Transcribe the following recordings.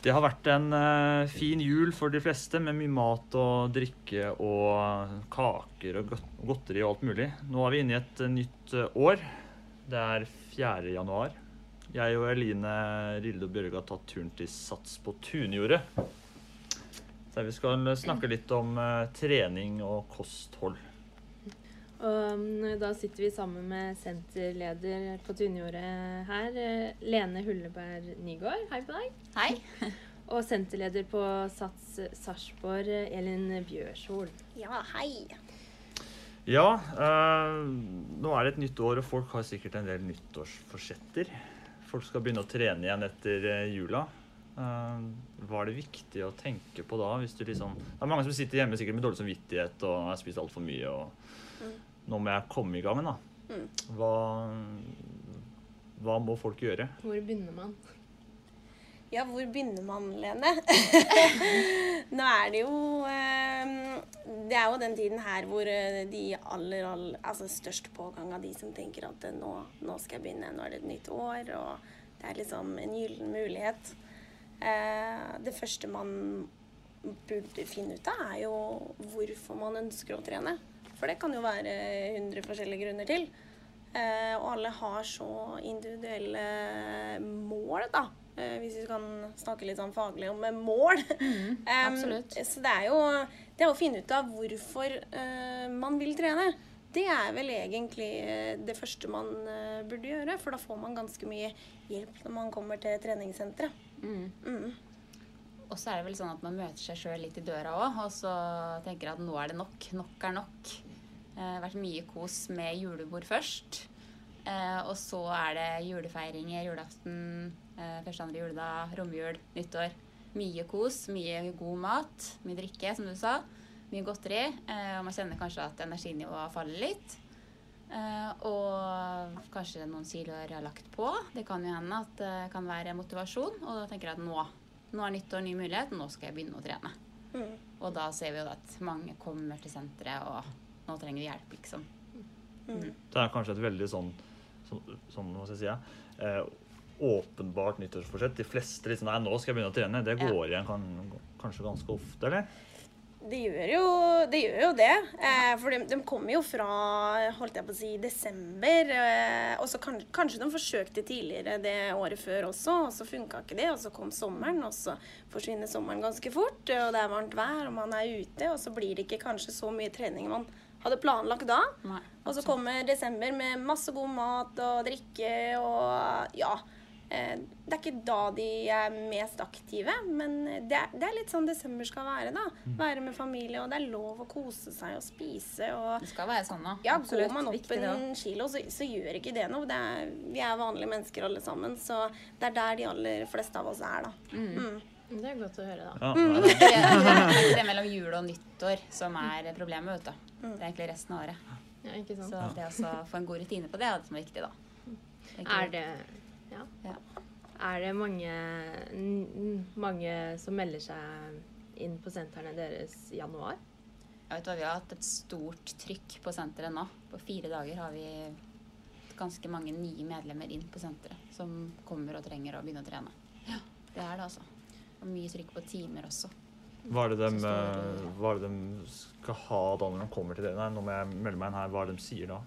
Det har vært en eh, fin jul for de fleste, med mye mat og drikke og kaker og godt- godteri og alt mulig. Nå er vi inne i et eh, nytt eh, år. Det er 4. januar. Jeg og Eline Rilde og Bjørge har tatt turen til Sats på Tunjordet. Så vi skal snakke litt om trening og kosthold. Og um, da sitter vi sammen med senterleder på Tunjordet her, eh, Lene Hulleberg Nygaard. Hei på deg. Hei. Og senterleder på Sats Sarpsborg, Elin Bjørshol. Ja, hei. Ja, eh, nå er det et nytt år, og folk har sikkert en del nyttårsforsetter. Folk skal begynne å trene igjen etter eh, jula. Eh, hva er det viktig å tenke på da? Hvis du liksom, det er mange som sitter hjemme sikkert med dårlig samvittighet og har spist altfor mye. og Nå må jeg komme i gang. da. Mm. Hva, hva må folk gjøre? Hvor begynner man? Ja, hvor begynner man, Lene? Nå er det jo eh, Det er jo den tiden her hvor eh, de aller, aller Altså størst pågang av de som tenker at eh, nå, nå skal jeg begynne, nå er det et nytt år, og det er liksom en gyllen mulighet. Eh, det første man burde finne ut av, er jo hvorfor man ønsker å trene. For det kan jo være 100 forskjellige grunner til. Eh, og alle har så individuelle mål, da. Eh, hvis vi kan snakke litt sånn faglig om mål. Mm, absolutt. så det er jo det å finne ut av hvorfor uh, man vil trene. Det er vel egentlig eh, det første man uh, burde gjøre, for da får man ganske mye hjelp når man kommer til treningssenteret. Mm. Og så er det vel sånn at man møter seg sjøl litt i døra òg, og så tenker at nå er det nok. Nok er nok. Har vært mye kos med julebord først. Eh, og så er det julefeiringer, julaften, eh, første andre juledag, romjul, nyttår. Mye kos, mye god mat, mye drikke, som du sa. Mye godteri. Eh, og man kjenner kanskje at energinivået faller litt. Eh, og kanskje noen kiloer har lagt på. Det kan jo hende at det kan være motivasjon. Og da tenker jeg at nå, nå er nyttår ny mulighet, nå skal jeg begynne å trene. Mm. Og da ser vi jo at mange kommer til senteret, og nå trenger vi hjelp, liksom. Det er kanskje et veldig sånn, sånn, sånn hva skal jeg si, ja, eh, åpenbart nyttårsforsett. De fleste liksom, nei, nå skal jeg begynne å trene. Det Ja. går igjen kan, kanskje ganske ofte, eller? Det gjør jo det. Gjør jo det. Eh, for de, de kommer jo fra holdt jeg på å si, desember. Eh, og så kan, kanskje de forsøkte tidligere det året før også, og så funka ikke det. Og så kom sommeren, og så forsvinner sommeren ganske fort. Og det er varmt vær, og man er ute, og så blir det ikke kanskje så mye trening man hadde planlagt da. Nei, Og så kommer desember med masse god mat og drikke og ja. Eh, Det er ikke da de er mest aktive, men det er, det er litt sånn desember skal være, da. Være med familie, og det er lov å kose seg og spise og Det skal være sånn, da. ja, Absolutt. går man opp Viktig, en kilo, så, så gjør ikke det noe. Det er, vi er vanlige mennesker alle sammen, så det er der de aller fleste av oss er, da. Mm. Det er godt å høre, da. Ja, det er det er mellom jul og nyttår som er problemet, vet du. Mm. Det er egentlig resten av året. Ja, ikke sant? Så det å få en god rutine på det er det som er viktig, da. Det Er er, det ja. Ja. Er det mange, mange som melder seg inn på sentrene deres i januar? Jeg vet hva, Vi har hatt et stort trykk på senteret nå. På fire dager har vi ganske mange nye medlemmer inn på senteret som kommer og trenger å begynne å trene. Ja, Det er det, altså. Og mye trykk på timer også. Hva er, det de, eh, hva er det de skal ha da når de kommer til det? Nei, nå må jeg melde meg inn her. Hva er det de sier da?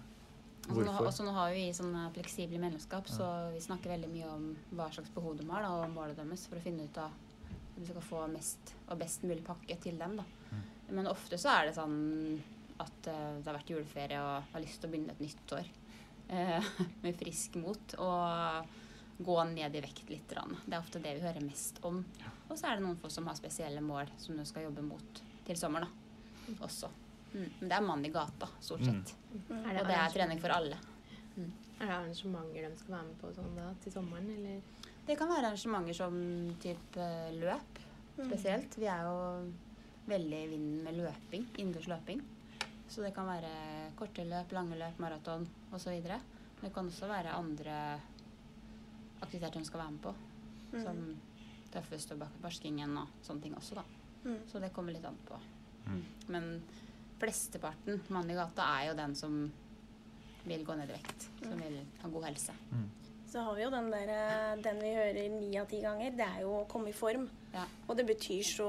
Altså, nå, Hvorfor? også nå har vi sånne fleksible medlemskap, så vi snakker veldig mye om hva slags behov de har, da, og målet deres, for å finne ut av Du skal få mest og best mulig pakke til dem, da. Men ofte så er det sånn at eh, det har vært juleferie og har lyst til å begynne et nytt år eh, med frisk mot. Og gå ned i vekt litt. Det er ofte det vi hører mest om. Og så er det noen folk som har spesielle mål som du skal jobbe mot til sommeren da, også. Mm. Men det er mann i gata, stort sett. Er Og det er trening for alle. Er det arrangementer de skal være med på sånn da, til sommeren, eller? Det kan være arrangementer som type løp spesielt. Vi er jo veldig i vinden med løping, innendørs løping. Så det kan være korte løp, lange løp, maraton osv. Det kan også være andre aktiviteter hun skal være med på. Som tøffest og barskingen og sånne ting også, da. Mm. Så det kommer litt an på. Men flesteparten, mann i gata, er jo den som vil gå ned i vekt. Som vil ha god helse. Så har vi jo den der eh, Den vi hører ni av ti ganger, det er jo å komme i form. Ja. Og det betyr så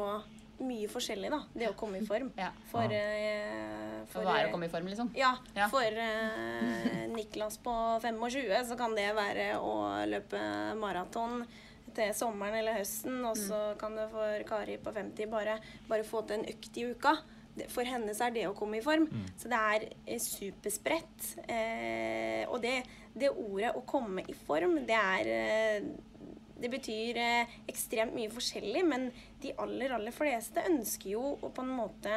mye forskjellig, da. Det å komme i form. Ja. For, eh, For hva er å komme i form, liksom? Ja, Ja. for uh, Niklas på 25 så kan det være å løpe maraton til sommeren eller høsten, og så kan det for Kari på 50 bare, bare få til en økt i uka. For henne så er det å komme i form. Så det er eh, superspredt. Eh, og det, det ordet å komme i form, det er eh, det betyr eh, ekstremt mye forskjellig, men de aller, aller fleste ønsker jo å på en måte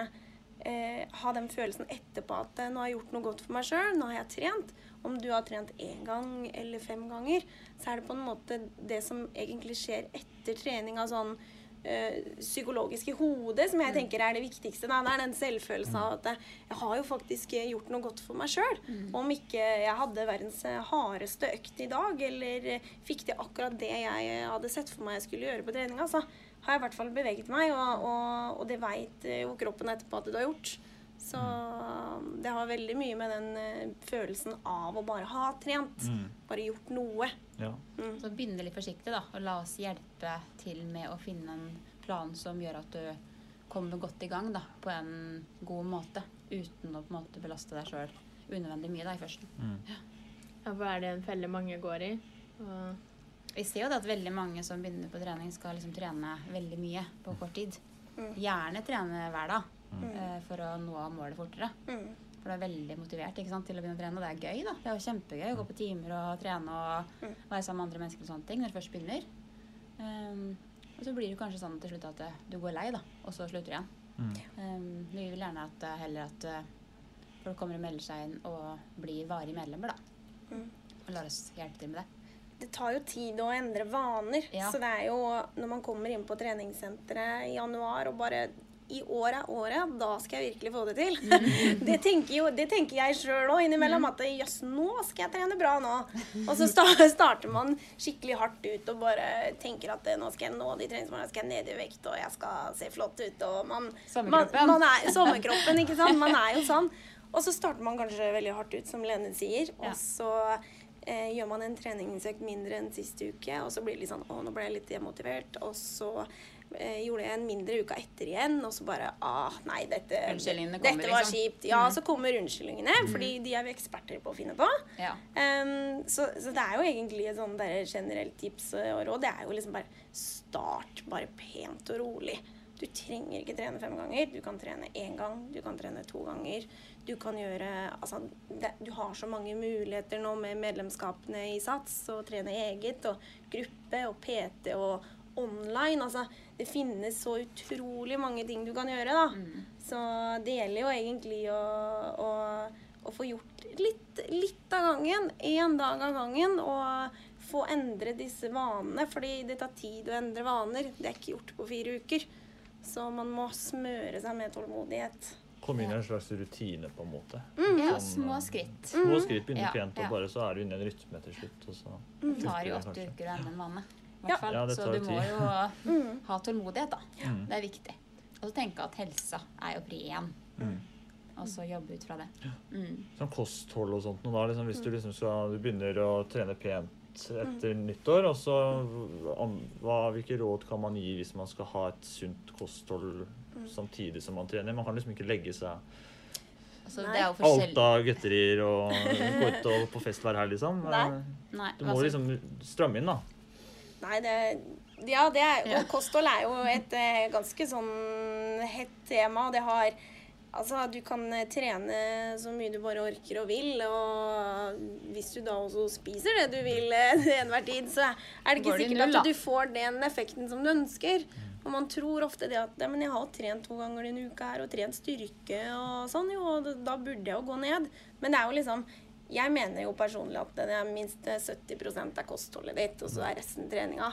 eh, ha den følelsen etterpå at eh, nå har jeg gjort noe godt for meg sjøl, nå har jeg trent. Om du har trent én gang eller fem ganger, så er det på en måte det som egentlig skjer etter trening av sånn øh, psykologisk i hodet, som jeg tenker er det viktigste. Da. Det er den selvfølelsen av at eh, jeg har jo faktisk eh, gjort noe godt for meg sjøl. Om ikke jeg hadde verdens eh, hardeste økt i dag, eller eh, fikk til akkurat det jeg eh, hadde sett for meg jeg skulle gjøre på treninga, så har jeg i hvert fall beveget meg, og, og, og det veit jo kroppen etterpå at du har gjort. Så det har veldig mye med den eh, følelsen av å bare ha trent. Bare gjort noe. Ja. Så begynne litt forsiktig, da. Og la oss hjelpe til med å finne en plan som gjør at du kommer godt i gang da, på en god måte. Uten å på en måte belaste deg sjøl unødvendig mye da, i førsten. Ja, for er det en felle mange går i? Og Vi ser jo det at veldig mange som begynner på trening, skal liksom trene veldig mye på kort tid. Gjerne trene hver dag eh, for å nå målet fortere. Mm. For du er veldig motivert ikke sant, til å begynne å trene. Og det er gøy, da. Det er jo kjempegøy å gå på timer og trene og være sammen med andre mennesker og sånne ting når du først begynner. Um, og så blir det kanskje sånn til slutt at eh, du går lei, da, og så slutter du igjen. Um, vi vil gjerne at eh, heller at eh, folk kommer og melder seg inn og blir varige medlemmer, da. Og lar oss hjelpe til med det. Det tar jo tid å endre vaner. Ja. Så det er jo når man kommer inn på treningssenteret i januar og bare i år er året, da skal jeg virkelig få det til. det, tenker jo, det tenker jeg sjøl òg innimellom. At jøss, nå skal jeg trene bra nå. Og så starter man skikkelig hardt ut og bare tenker at eh, nå skal jeg nå de treningsmålene, skal jeg ned i vekt, og jeg skal se flott ut, og man Sommerkroppen. Man, man er, sommerkroppen, ikke sant. Man er jo sånn. Og så starter man kanskje veldig hardt ut, som Lene sier. Og Ja. Eh, gjør man en treningsøkt mindre enn sist uke, og så blir det litt sånn Å, nå ble jeg litt demotivert. Og så eh, gjorde jeg en mindre uka etter igjen, og så bare Ah, nei, dette, dette var liksom. kjipt. Ja, så kommer unnskyldningene, fordi de er vi eksperter på å finne på. Ja. Um, så, så det er jo egentlig et sånn generelt tips og råd. Det er jo liksom bare start bare pent og rolig. Du trenger ikke trene fem ganger. Du kan trene én gang, du kan trene to ganger. Du kan gjøre Altså, det, du har så mange muligheter nå med medlemskapene i SATS og trene eget og gruppe og PT og online. Altså, det finnes så utrolig mange ting du kan gjøre, da. Så det gjelder jo egentlig å, å, å få gjort litt, litt av gangen. Én dag av gangen. Og få endre disse vanene. Fordi det tar tid å endre vaner. Det er ikke gjort på fire uker. Så man må smøre seg med tålmodighet. Komme inn i en slags rutine, på en måte. ja, Sånn, små eh, skritt. Små skritt begynner Ja, pent, og ja. bare så er du inne i en rytme til slutt. Og så Det tar jo åtte uker å ende en vane. Ja. det tar Ja, tid. så du må jo ha tålmodighet, da. Det er viktig. Og så tenke at helsa er jo pri én. Og så jobbe ut fra det. Mm. Sånn kosthold og sånt. nå Da, liksom, hvis du liksom skal, du begynner å trene pent etter nyttår, og så hva, hvilke råd kan man gi hvis man skal ha et sunt kosthold samtidig som man trener? Man kan liksom ikke legge seg Altså, det er jo alt av gutterier og gå ut og på fest hver helg, liksom. Nei. Nei, Du må altså, liksom stramme inn, da. Nei, det Ja, det er Og kosthold er jo et eh, ganske sånn hett tema, og det har Altså, du kan eh, trene så mye du bare orker og vil, og hvis du da også spiser det du vil eh, til enhver tid, så er det ikke det sikkert null, at du får den effekten som du ønsker. Og man tror ofte det at men jeg har trent to ganger denne uka her, og trent styrke og sånn, jo, og da burde jeg jo gå ned. Men det er jo liksom Jeg mener jo personlig at det er minst 70% er kostholdet ditt, og så er resten treninga.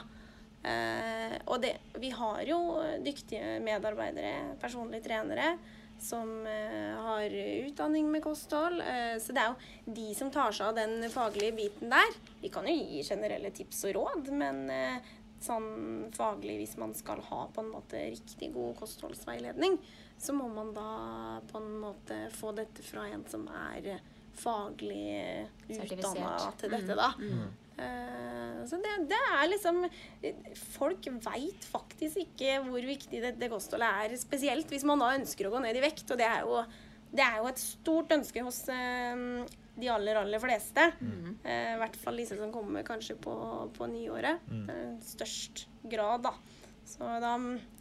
Eh, og det, vi har jo dyktige medarbeidere, personlige trenere, som eh, har utdanning med kosthold. Eh, så det er jo de som tar seg av den faglige biten der. Vi kan jo gi generelle tips og råd, men eh, sånn faglig, hvis man skal ha på en måte riktig god kostholdsveiledning, så må man da på en måte få dette fra en som er faglig utdanna til dette, Mm. da. Mm. Eh, så det, det er liksom Folk veit faktisk ikke hvor viktig dette kostholdet er, spesielt hvis man da ønsker å gå ned i vekt. Og det er jo, det er jo et stort ønske hos eh, de aller, aller fleste. Eh, I hvert fall disse som kommer kanskje på, på nyåret. Mm. Eh, størst grad, da. Så da,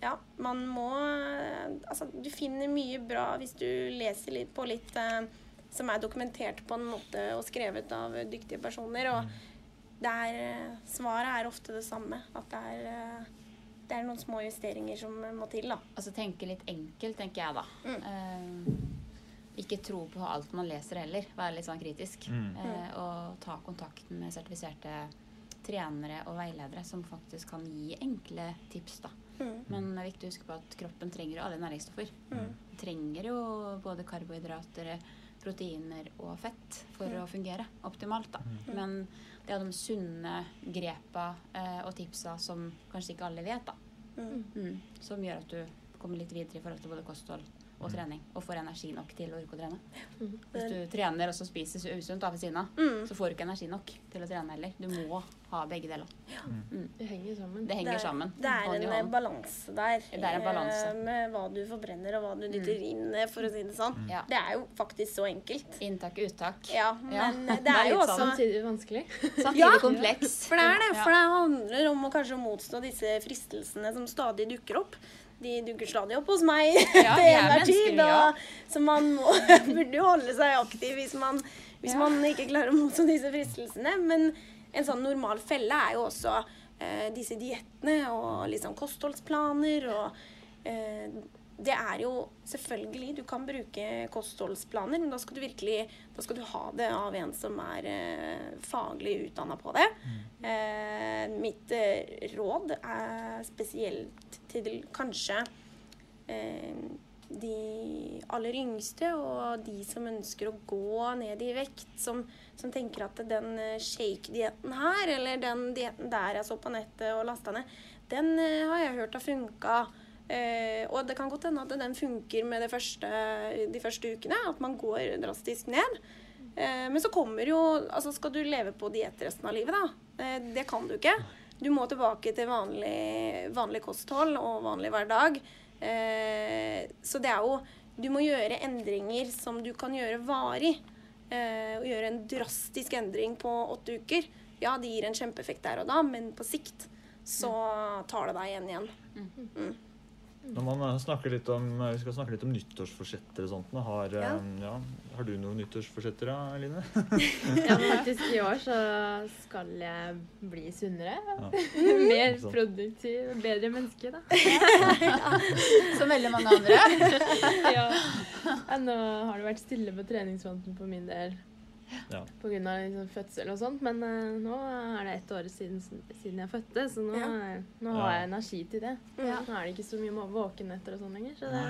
ja, man må eh, Altså, du finner mye bra hvis du leser litt på litt eh, som er dokumentert på en måte og skrevet av dyktige personer. Og det er, eh, svaret er ofte det samme. At det er, eh, det er noen små justeringer som må til, da. Altså tenke litt enkelt, tenker jeg da. Eh, ikke tro på alt man leser heller. Være litt sånn kritisk. Mm. Eh, og ta kontakt med sertifiserte trenere og veiledere som faktisk kan gi enkle tips. da. Mm. Men det er viktig å huske på at kroppen trenger jo alle næringsstoffer. Mm. Den trenger jo både karbohydrater, proteiner og fett for Mm. å fungere optimalt. da. Men det er de sunne grepa eh, og tipsa som kanskje ikke alle vet, da. Mm. Mm. Som gjør at du kommer litt videre i forhold til både kosthold og trening. Og får energi nok til å orke å trene. Hvis du trener og så spiser usunt ved siden av, Mm. så får du ikke energi nok til å trene heller. Du må ha begge deler. Mm. Det henger sammen. Det henger det er, sammen. Det er Hånd en balanse der. Det er en balanse. eh, Med hva du forbrenner og hva du dytter inn, eh, for å si det sånn. Ja. Det er jo faktisk så enkelt. Inntak og uttak. Ja, men Ja. det Det er er jo også sånn. Samtidig vanskelig. Samtidig Ja, kompleks. For det er det. For det handler om å kanskje motstå disse fristelsene som stadig dukker opp. De dukker stadig opp hos meg Ja, til er enhver tid. Og, så man må, burde jo holde seg aktiv hvis man, hvis Ja. man ikke klarer å motstå disse fristelsene. Men en sånn normal felle er jo også eh, disse diettene og liksom kostholdsplaner og eh, det er jo selvfølgelig Du kan bruke kostholdsplaner, men da skal du virkelig da skal du ha det av en som er eh, faglig utdanna på det. Eh, mitt eh, råd er spesielt til kanskje eh, de aller yngste og de som ønsker å gå ned i vekt, som, som tenker at den eh, shake-dietten her, eller den dietten der jeg så på nettet og lasta ned, den eh, har jeg hørt har funka. Eh, og det kan godt hende at den funker med det første, de første ukene, at man går drastisk ned. Eh, men så kommer jo Altså, skal du leve på diett resten av livet, da? Eh, det kan du ikke. Du må tilbake til vanlig, vanlig kosthold og vanlig hverdag. Eh, så det er jo Du må gjøre endringer som du kan gjøre varig. Eh, og gjøre en drastisk endring på åtte uker. Ja, det gir en kjempeeffekt der og da, men på sikt så tar det deg igjen igjen. Mm. Når man snakker litt om, Vi skal snakke litt om nyttårsforsetter og sånt. Har, Ja. eh, ja, har du noen nyttårsforsetter, da, Eline? Ja, faktisk i år så skal jeg bli sunnere. Ja. Mer Sånn. produktiv, bedre menneske, da. Som veldig mange andre. ja. Ja, Nå har det vært stille på treningsfronten for min del Ja. pga. Liksom fødsel og sånt, men uh, nå er det ett år siden, siden jeg fødte, så nå, Ja. er- nå Ja. har jeg energi til det. Ja. Nå er det ikke så mye våkenetter og sånn lenger, så det,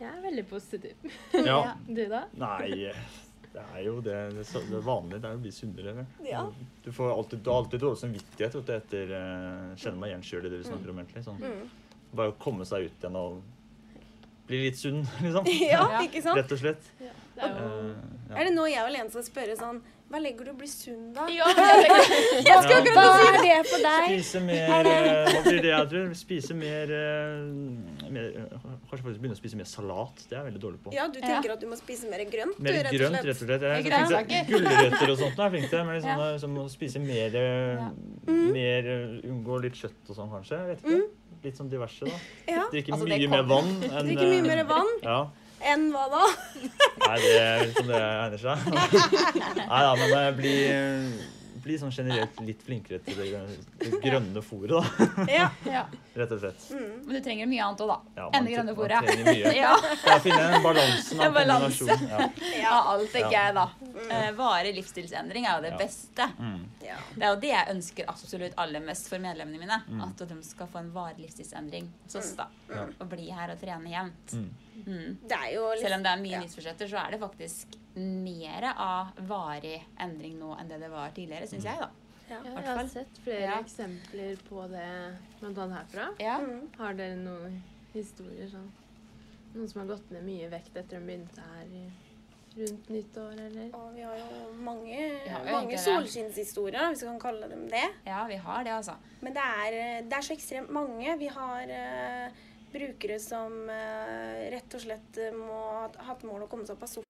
jeg er veldig positiv. Ja. Du da? Nei, det er jo det, det, er- det er vanlig. Det er å bli sunnere. Ja. Du, får alltid, du har alltid dårlig samvittighet du, etter eh, Kjenner meg igjen sjøl i det vi snakker om. egentlig. Sånn. Mm. Bare å komme seg ut igjen og bli litt sunn, liksom. Ja, ikke sant? Rett og slett. Det er jo Eh, ja. Er det nå jeg og Lene skal spørre sånn Hva legger du i å bli sunn, da? Ja, jeg jeg skal akkurat Hva si er det for deg? Spise mer eh, Hva blir det jeg tror? Spise mer, eh, mer Kanskje faktisk begynne å spise mer salat. Det er jeg veldig dårlig på. Ja, du tenker at du må spise mer grønt, du, Mer rett og grønt, slett. rett og slett. Jeg er flink til Gulrøtter og sånt er jeg flink til. Men liksom, Ja. som å spise mer, Mm. mer Unngå litt kjøtt og sånn, kanskje. Jeg vet ikke. Litt sånn diverse, da. Ja. Drikke Altså, mye mer vann. enn, Drikke mye eh, mer vann? Ja. Enn hva da? Nei, det er liksom som det egner seg. Nei da, men det bli, bli sånn generelt litt flinkere til det, det grønne fôret, da. Ja. Ja. Rett og slett. Men du trenger mye annet òg, da. Ja, Enn det grønne fôret. man trenger mye. ja. Ja, finne en balanse, en En balanse. kombinasjon, ja. Alt, tenker gøy jeg, da. Mm. Varig livsstilsendring er jo det Ja. beste. Mm. Det er jo det jeg ønsker absolutt aller mest for medlemmene mine. Mm. At de skal få en varig livsstilsendring hos oss, da. Ja. Og bli her og trene jevnt. Mm. Mm. Det er jo litt- Selv om det er mye nyttårsforsetter, så er det faktisk mer av varig endring nå enn det det var tidligere, syns jeg, da. Ja, jeg har sett flere Ja. eksempler på det, blant annet herfra. Ja. Har dere noen historier sånn? Noen som har gått ned mye vekt etter de begynte her rundt nyttår, eller? Og vi har jo mange, Ja, mange solskinnshistorier, hvis vi kan kalle dem det. Ja, vi har det, altså. Men det er, det er så ekstremt mange. Vi har uh, brukere som uh, rett og slett eh, må ha hatt mål å komme seg opp av sofaen.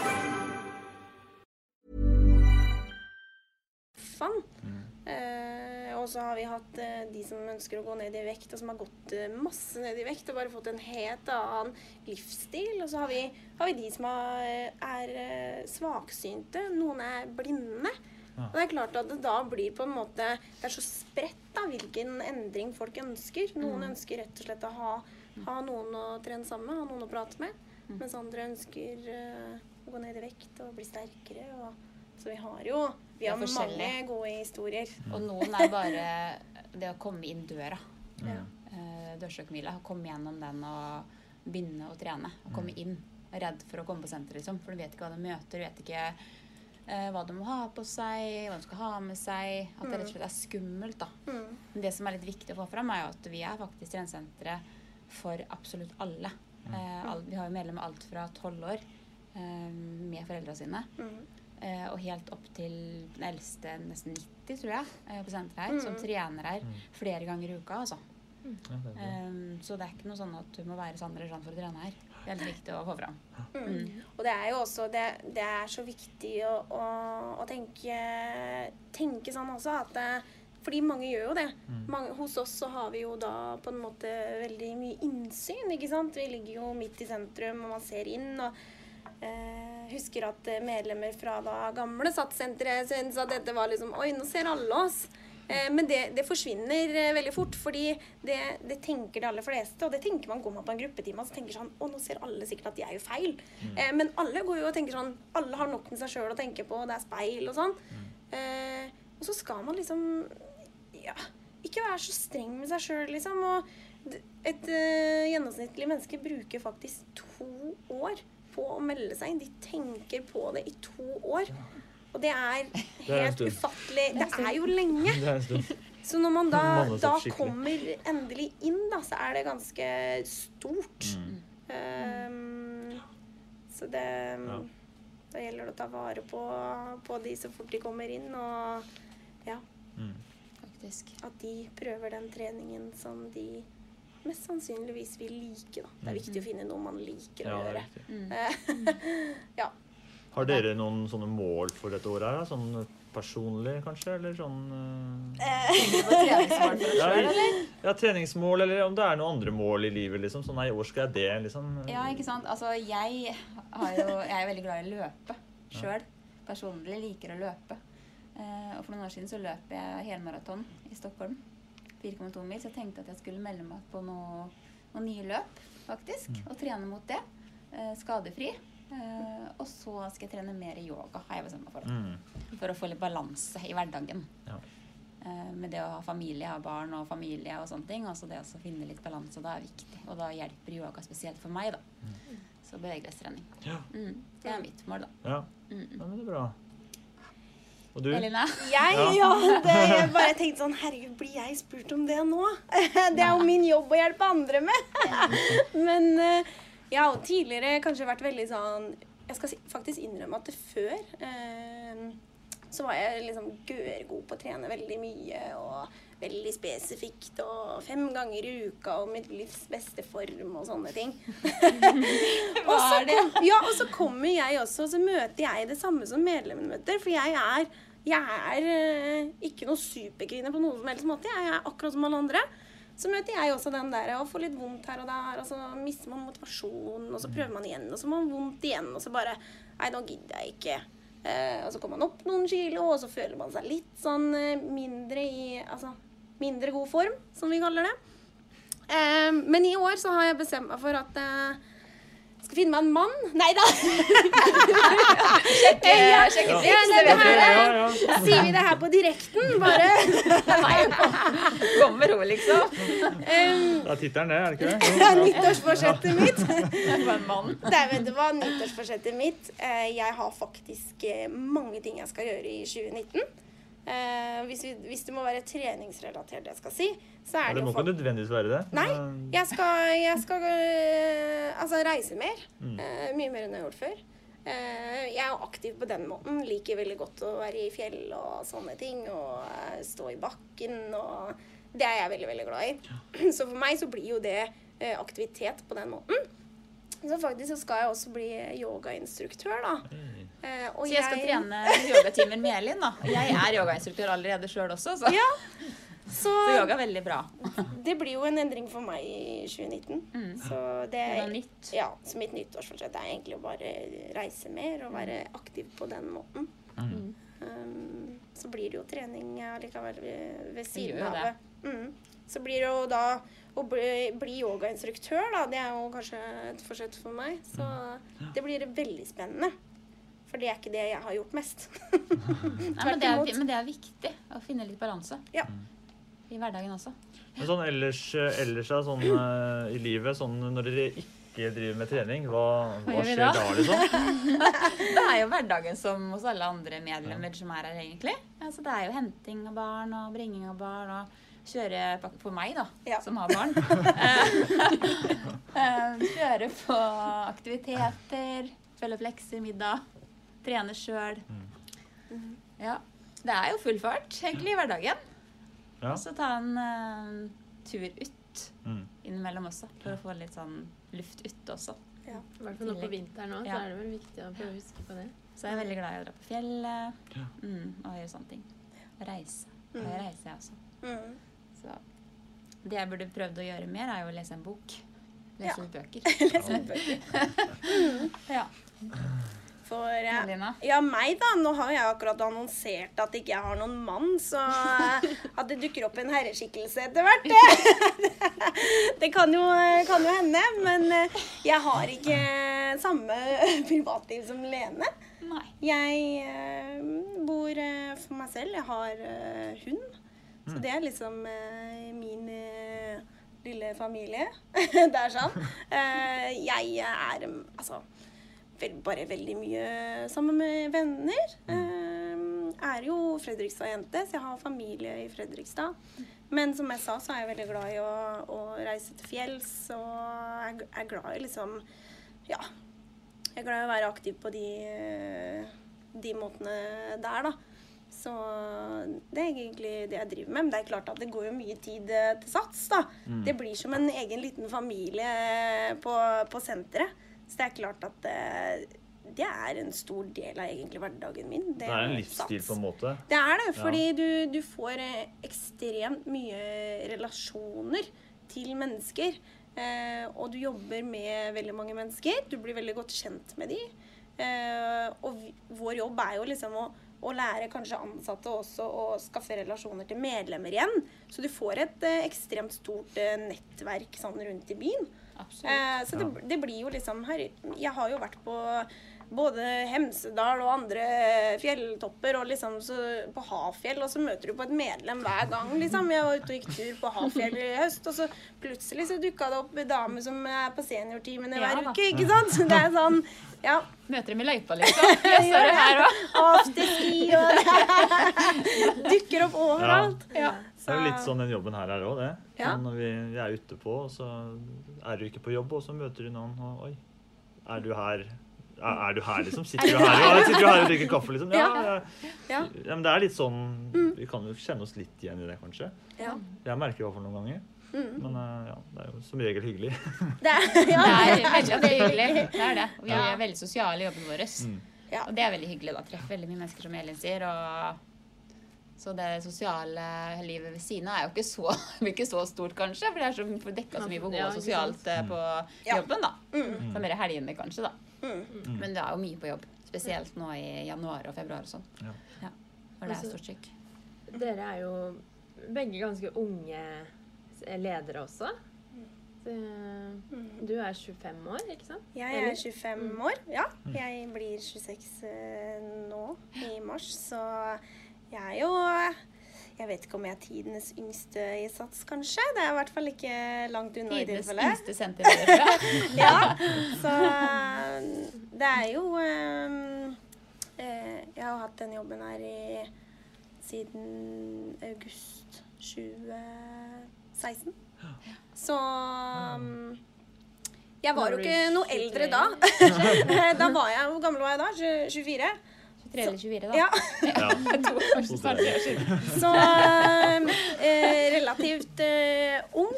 Så har vi hatt eh, de som ønsker å gå ned i vekt, og som har gått eh, masse ned i vekt og bare fått en helt annen livsstil. Og så har vi, har vi de som er, er eh, svaksynte. Noen er blinde. Ja. Og det er klart at det da blir på en måte Det er så spredt da, hvilken endring folk ønsker. Noen Mm. ønsker rett og slett å ha, ha noen å trene sammen med, ha noen å prate med. Mens andre ønsker eh, å gå ned i vekt og bli sterkere. Og, så vi har jo vi har mange gode historier. Og noen er bare det å komme inn døra. Ja. Eh, Dørstokkmila. Komme gjennom den og begynne å trene. Og komme inn. Redd for å komme på senteret, liksom. For du vet ikke hva du møter. Du vet ikke eh, hva du må ha på seg, hva du skal ha med seg. At det rett og slett er skummelt, da. Mm. Men det som er litt viktig å få fram, er jo at vi er faktisk treningssenteret for absolutt alle. Eh, vi har jo medlemmer alt fra tolv år eh, med foreldra sine. Mm. Eh, og helt opp til den eldste, nesten 90, tror jeg, eh, på senteret her, som Mm. trener her Mm. flere ganger i uka. altså. Ja, det er. Um, så det er ikke noe sånn at du må være eller sånn for å trene her. Det er helt viktig å få fram. Mm. Og det er jo også Det, det er så viktig å, å, å tenke, tenke sånn også at Fordi mange gjør jo det. Mm. Mange, hos oss så har vi jo da på en måte veldig mye innsyn, ikke sant. Vi ligger jo midt i sentrum, og man ser inn. og eh, husker at eh, medlemmer fra da gamle SATS-senteret syntes at dette var liksom Oi, nå ser alle oss. Eh, Men det, det forsvinner eh, veldig fort, fordi det, det tenker de aller fleste. Og det tenker man går man på en gruppetime og så tenker sånn Å, nå ser alle sikkert at de er jo feil. Mm. Eh, Men alle går jo og tenker sånn Alle har nok med seg sjøl å tenke på, det er speil og sånn. Eh, og så skal man liksom Ja, ikke være så streng med seg sjøl, liksom. Og et uh, gjennomsnittlig menneske bruker faktisk to år på å melde seg inn. De tenker på det i to år. Og det er helt ufattelig. Det er ufattelig. Det er jo lenge. Det er en stund. Så når man da, da kommer endelig inn, da, så er det ganske stort. Mm. Um, så det Ja. Da gjelder det å ta vare på, på de så fort de kommer inn, og ja. Mm. Faktisk. At de prøver den treningen som de mest sannsynligvis vil like, da. Det er Mm. viktig å finne noe man liker Ja, å er gjøre. viktig. ja. Har dere noen sånne mål for dette året? her? da? Sånn personlig, kanskje? Eller sånn eh, på treningsmål ja, ja, treningsmål, eller om det er noen andre mål i livet. liksom. Sånn, nei, i år skal jeg det, liksom. Ja, ikke sant. Altså, jeg, har jo, jeg er veldig glad i å løpe sjøl. Personlig liker å løpe. Eh, og for noen år siden så løp jeg helmaraton i Stockholm. 4,2 mil. Så jeg tenkte at jeg skulle melde meg på noe, noen nye løp, faktisk. Og trene mot det. Eh, skadefri. Eh, og så skal jeg trene mer yoga, har jeg bestemt meg for. Mm. For å få litt balanse i hverdagen. Ja. eh, med det å ha familie, ha barn og familie og sånne ting. Altså det å finne litt balanse, da er viktig. Og da hjelper yoga spesielt for meg, da. Så bevegelighetstrening. Ja. Mm, det er mitt mål, da. Ja. Mm. ja, men det er bra. Og du? Elina? Jeg, ja, det, jeg bare tenkte sånn Herregud, blir jeg spurt om det nå? Det er jo min jobb å hjelpe andre med. Men jeg har jo tidligere kanskje vært veldig sånn Jeg skal faktisk innrømme at det før eh, så var jeg liksom gørgod på å trene veldig mye og veldig spesifikt og fem ganger i uka og mitt livs beste form og sånne ting. og, så kom, ja, og så kommer jeg også, og så møter jeg det samme som medlemmene møter. For jeg er, jeg er eh, ikke noe superkvinne på noen som helst måte. Jeg er akkurat som alle andre. Så møter jeg også den der å få litt vondt her og der, og så mister man motivasjonen, og så prøver man igjen, og så har man vondt igjen, og så bare Nei, nå gidder jeg ikke. Eh, og så kommer man opp noen kilo, og så føler man seg litt sånn eh, mindre i Altså mindre god form, som vi kaller det. Eh, men i år så har jeg bestemt meg for at eh, skal finne meg en mann. Nei da! Sjekke, Ja. sjekke Ja, er- Ja. Sier vi det her på direkten, bare? kommer med ro, liksom. Um, Det er tittelen, det, er det ikke det? det nyttårsforsettet mitt. Nei, vet du hva? Nyttårsforsettet mitt eh, Jeg har faktisk eh, mange ting jeg skal gjøre i 2019. Eh, hvis, vi, hvis det må være treningsrelatert, jeg skal si, så Ja, er det det må jo ikke nødvendigvis være det. Nei, jeg skal, jeg skal øh, altså reise mer. Mm. Eh, mye mer enn jeg har gjort før. Eh, jeg er jo aktiv på den måten. Liker veldig godt å være i fjell og sånne ting. Og stå i bakken og Det er jeg veldig, veldig glad i. Så for meg så blir jo det aktivitet på den måten. Så faktisk så skal jeg også bli yogainstruktør, da. Og Så jeg skal trene yogatimer med Elin, da. Jeg er yogainstruktør allerede sjøl også, så. Ja, så så yoga er veldig bra. det blir jo en endring for meg i 2019. Mm. Så det Det er er nytt. Ja, så mitt nyttårsforsett er egentlig å bare reise mer og være aktiv på den måten. Mm. Um, så blir det jo trening allikevel ved, ved siden av det. det. Mm. Så blir det jo da å bli, bli yogainstruktør, da. Det er jo kanskje et forsett for meg. Så det blir veldig spennende. For det er ikke det jeg har gjort mest. Nei, men, det er, men det er viktig å finne litt balanse Ja. i hverdagen også. Men sånn ellers, ellers da, sånn eh, i livet, sånn når dere ikke driver med trening, hva, Hva hva skjer da? da, liksom? Det er jo hverdagen som hos alle andre medlemmer som er her, egentlig. Altså, det er jo henting av barn og bringing av barn og kjøre på- meg, da, Ja. som har barn. Eh, kjøre på aktiviteter, følge opp lekser, middag. Trene sjøl. Ja. Det er jo full fart, egentlig, i hverdagen. Ja. Og så ta en uh, tur ut Mm. innimellom også, for å få litt sånn luft ute også. I hvert fall nå på vinteren òg, så er det vel viktig å prøve å huske på det. Så jeg er veldig glad i å dra på fjellet Ja. mm, og gjøre sånne ting. Reise. Og jeg reiser, jeg også. Mm. Så det jeg burde prøvd å gjøre mer, er jo å lese en bok. Lese Ja. litt bøker. Lese litt bøker. ja. For eh, ja, meg da. Nå har jeg akkurat annonsert at ikke jeg har noen mann, så eh, at det dukker opp en herreskikkelse etter hvert, det, det kan, jo, kan jo hende. Men eh, jeg har ikke samme privatliv som Lene. Nei. Jeg eh, bor eh, for meg selv. Jeg har eh, hund. Så det er liksom eh, min eh, lille familie. det er sånn. Eh, jeg er mm, altså vel, bare veldig mye sammen med venner. Eh, er jo Fredrikstad-jente, så jeg har familie i Fredrikstad. Men som jeg sa, så er jeg veldig glad i å, å reise til fjells, og jeg er glad i liksom Ja. Jeg er glad i å være aktiv på de, de måtene der, da. Så det er egentlig det jeg driver med. Men det er klart at det går jo mye tid eh, til sats, da. Mm. Det blir som en egen liten familie på, på senteret. Så det er klart at eh, det er en stor del av egentlig hverdagen min. Det er en livsstil på en måte. Det er det, Ja. fordi du, du får eh, ekstremt mye relasjoner til mennesker. Eh, og du jobber med veldig mange mennesker. Du blir veldig godt kjent med de. Eh, og vår jobb er jo liksom å, å lære kanskje ansatte også å skaffe relasjoner til medlemmer igjen. Så du får et ekstremt stort nettverk sånn rundt i byen. Absolutt. Eh, så det, det blir jo liksom her Jeg har jo vært på både Hemsedal og andre fjelltopper. Og liksom så på Hafjell, og så møter du på et medlem hver gang, liksom. Jeg var ute og gikk tur på Hafjell i høst, og så plutselig så dukka det opp en dame som er på seniortimene Ja, hver ja, uke, ikke sant? Så det er sånn ja. Møter dem i løypa, liksom. Jøss, er du her òg. Afterski og Dukker opp overalt. Ja. Det er jo litt sånn den jobben her er òg, det. Ja. Sånn når vi, vi er ute på, og så er du ikke på jobb, og så møter du noen, og oi, er du her? Er, er du her, liksom? Sitter du her, ja, sitter du her og drikker kaffe, liksom? Ja, ja. Ja. ja men det er litt sånn Vi kan jo kjenne oss litt igjen i det, kanskje. Ja. Jeg merker i hvert fall noen ganger. Men eh, ja, det er jo som regel hyggelig. Det er, Det er veldig hyggelig. Det er det. Og vi Ja. er veldig sosiale i jobben vår. Mm. Ja. Og det er veldig hyggelig. da. Treffer veldig mye mennesker, som Elin sier. og så det sosiale livet ved siden av er jo ikke så, ikke så stort, kanskje. For det er så får dekka så mye behov Ja, sosialt eh, på Ja. jobben, da. Mm. Så mer helgene, kanskje, da. Mm. Men det er jo mye på jobb. Spesielt nå i januar og februar og sånn. Ja. Ja. For det er Altså- stort trykk. Dere er jo begge ganske unge ledere også. Du er 25 år, ikke sant? Jeg er 25 år, ja. Jeg blir 26 eh, nå i mars, så jeg er jo Jeg vet ikke om jeg er tidenes yngste i Sats, kanskje. Det er i hvert fall ikke langt unna i Tidenes tilfelle. yngste senterleder. Ja, så det er jo eh, Jeg har hatt den jobben her i siden august 2016. Så um, Jeg var jo ikke noe eldre da. da var jeg Hvor gammel var jeg da? Tjue- 24? 23 eller 24, da. Ja. Ja. To år så siden. Eh, relativt eh, ung.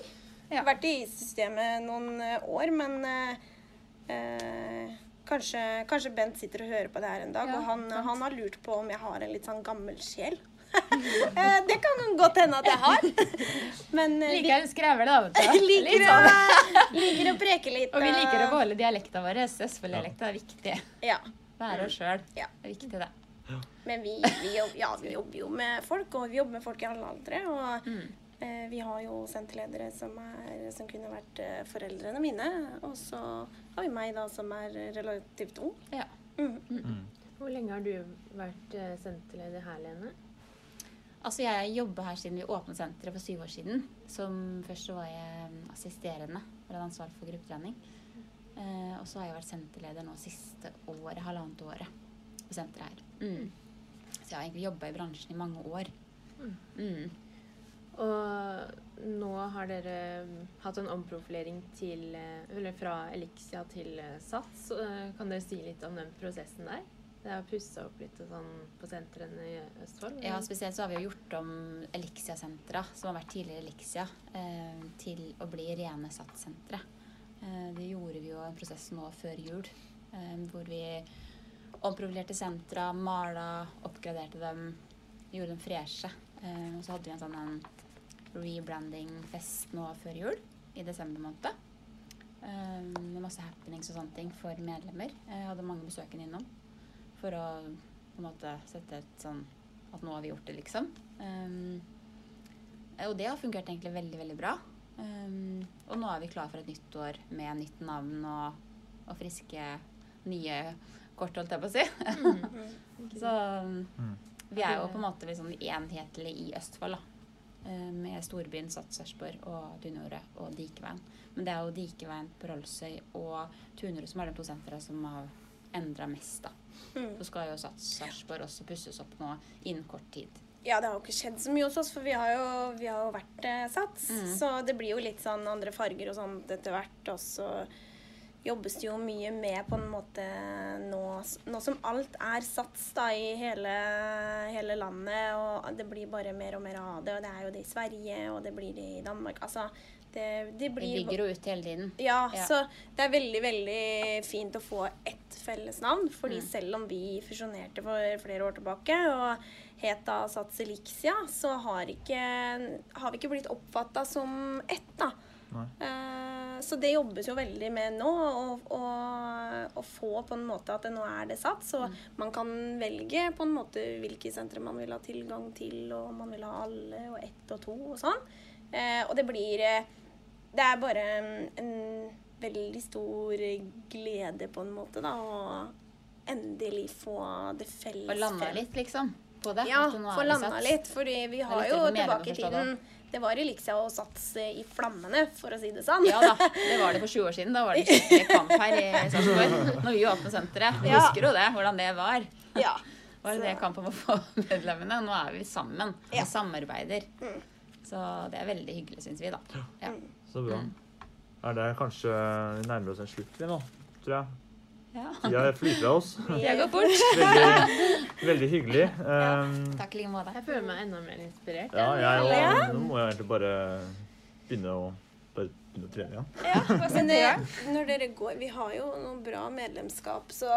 Ja. Vært i systemet noen eh, år, men eh, eh, kanskje, kanskje Bent sitter og hører på det her en dag, Ja, og han, han har lurt på om jeg har en litt sånn gammel sjel. Eh, det kan godt hende at jeg har. Men Liker en skrever, da, vet du. liker, sånn. å, liker å preke litt. Og vi liker å eh, beholde dialekta vår. Østfold-dialekta er viktig. Ja. Være oss sjøl. Ja. Det er viktig, det. Men vi, vi, jobb, ja, vi jobber jo med folk, og vi jobber med folk i alle aldre. Og Mm. eh, vi har jo senterledere som, er, som kunne vært eh, foreldrene mine. Og så har vi meg da som er relativt ung. Ja. Mm. Hvor lenge har du vært eh, senterleder her, Lene? Altså, jeg jobba her siden vi åpnet senteret for syv år siden. Som først så var jeg mm, assisterende og hadde ansvar for gruppetrening. Eh, og så har jeg vært senterleder nå siste året, halvannet året på senteret her. Mm. Så jeg har egentlig jobba i bransjen i mange år. Mm. Og nå har dere mm, hatt en omprofilering til, eh, eller fra Elixia til eh, Sats. Eh, Kan dere si litt om den prosessen der? Det har pussa opp litt sånn på sentrene i Østfold. Ja, spesielt så har vi jo gjort om Elixia-sentra, som har vært tidligere Elixia, til å bli rene SAT-sentre. Eh, det gjorde vi jo en prosess nå før jul, eh, hvor vi omprofilerte sentra, mala, oppgraderte dem, gjorde dem freshe. Eh, og så hadde vi en sånn rebranding-fest nå før jul, i desember måned. Med masse happenings og sånne ting for medlemmer. Jeg hadde mange besøkende innom for å på en måte sette et sånn at nå har vi gjort det, liksom. Og det har fungert egentlig veldig, veldig bra. Um, og nå er vi klar for et nytt år med nytt navn og, og friske, nye kort, holdt jeg på å si. Så um, vi er jo på en måte liksom enhetlige i Østfold, da. Um, med storbyen Sats Sarpsborg og Tunordet og Dikeveien. Men det er jo Dikeveien på Rollsøy og Tunordet som er de to sentra som har endra mest, da. Mm. Så skal jo Sats Sarpsborg også pusses opp nå innen kort tid. Ja, det har jo ikke skjedd så mye hos oss, for vi har jo, vi har jo vært eh, Sats. Mm. Så det blir jo litt sånn andre farger og sånt etter hvert. Og så jobbes det jo mye med på en måte nå, nå som alt er Sats da i hele, hele landet, og det blir bare mer og mer av det. Og det er jo det i Sverige, og det blir det i Danmark. Altså, det, det blir blir bygger jo ut hele tiden. ja, Ja. så det er veldig, veldig fint å få ett felles navn. Fordi Mm. selv om vi fusjonerte for flere år tilbake og het da Sats så har, ikke, har vi ikke blitt oppfatta som ett, da. Nei. Eh, så det jobbes jo veldig med nå, å- å- å få på en måte at det nå er det satt. Så Mm. man kan velge på en måte hvilke sentre man vil ha tilgang til, og om man vil ha alle, og ett og to og sånn. Eh, og det blir eh, Det er bare en, en veldig stor glede på en måte, da, å, endelig få det felles Og landa litt, liksom, på det. Ja, få landa litt. Fordi vi har jo tilbake i tiden Det var Elixia og Sats i flammene, for å si det sånn. Ja da, det var det for 20 år siden. Da var det skikkelig kamp her i Sarpsborg. Når vi åpnet senteret. Vi Ja. husker jo det, hvordan det var. Ja. Var det det kamp om å få medlemmene? Nå er vi sammen Ja. og samarbeider. Mm. Så det er veldig hyggelig, syns vi, da. Ja. Så bra. Er det kanskje Vi nærmer oss en slutt, vi nå, tror jeg. Ja. Tida flyr fra oss. Jeg går bort. Veldig, veldig hyggelig. Um, Takk i like måte. Jeg føler meg enda mer inspirert. ja, jeg Ja. òg. Nå må jeg egentlig bare begynne å, bare begynne å trene igjen. Ja, men det, når dere går Vi har jo noe bra medlemskap, så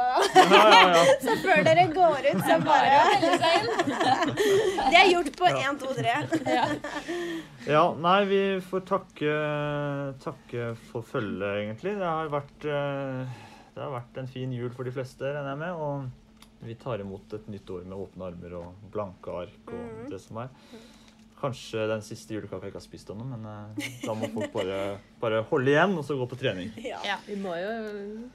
Så før dere går ut, så bare Det er gjort på én, to, tre. Ja, nei, vi får takke, takke for følget, egentlig. Det har, vært, eh, det har vært en fin jul for de fleste, regner jeg med. Og vi tar imot et nytt år med åpne armer og blanke ark og Mhm. det som er. Kanskje den siste julekaka jeg ikke har spist ennå, men eh, da må folk bare, bare holde igjen og så gå på trening. Ja. Vi må jo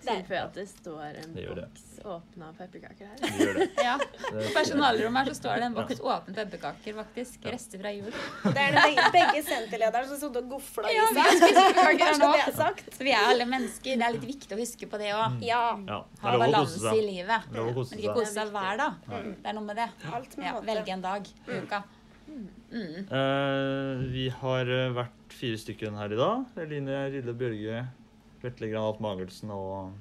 tilføye at det står en Det boks åpna pepperkaker her. Vi gjør det. Ja. På personalrommet her så står det en boks åpne pepperkaker, faktisk. Rester fra jul. Det er det begge, begge senterledere som sitter og gofla i Ja, vi seg. her nå. det sagt. Så vi er alle mennesker. Det er litt viktig å huske på det òg. Ja. Ja, det Ha balanse i livet. Men ikke kose seg hver dag. Det er noe med det. Alt med Ja, velge en dag i uka. Mm. Eh, vi har eh, vært fire stykker her i dag. Eline Rille Bjørge, Vetle Granat Magelsen og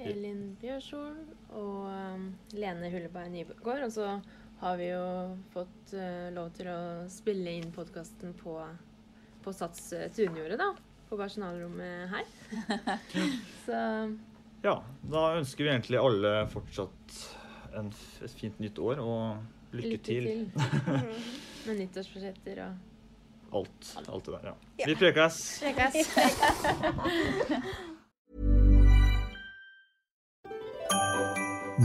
Elin Bjørsol og um, Lene Hulleberg Nygård. Og så har vi jo fått uh, lov til å spille inn podkasten på, på Sats uh, Tunjordet, da. På personalrommet her. så Ja, da ønsker vi egentlig alle fortsatt en, f- et fint nytt år og lykke, til. Med nyttårsforsetter og Alt, alt det der, ja. Vi prekes.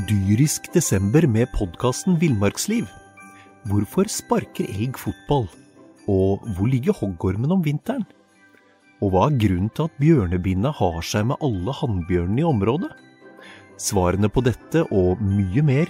Dyrisk desember med podkasten Villmarksliv. Hvorfor sparker elg fotball? Og hvor ligger hoggormen om vinteren? Og hva er grunnen til at bjørnebinna har seg med alle hannbjørnene i området? Svarene på dette og mye mer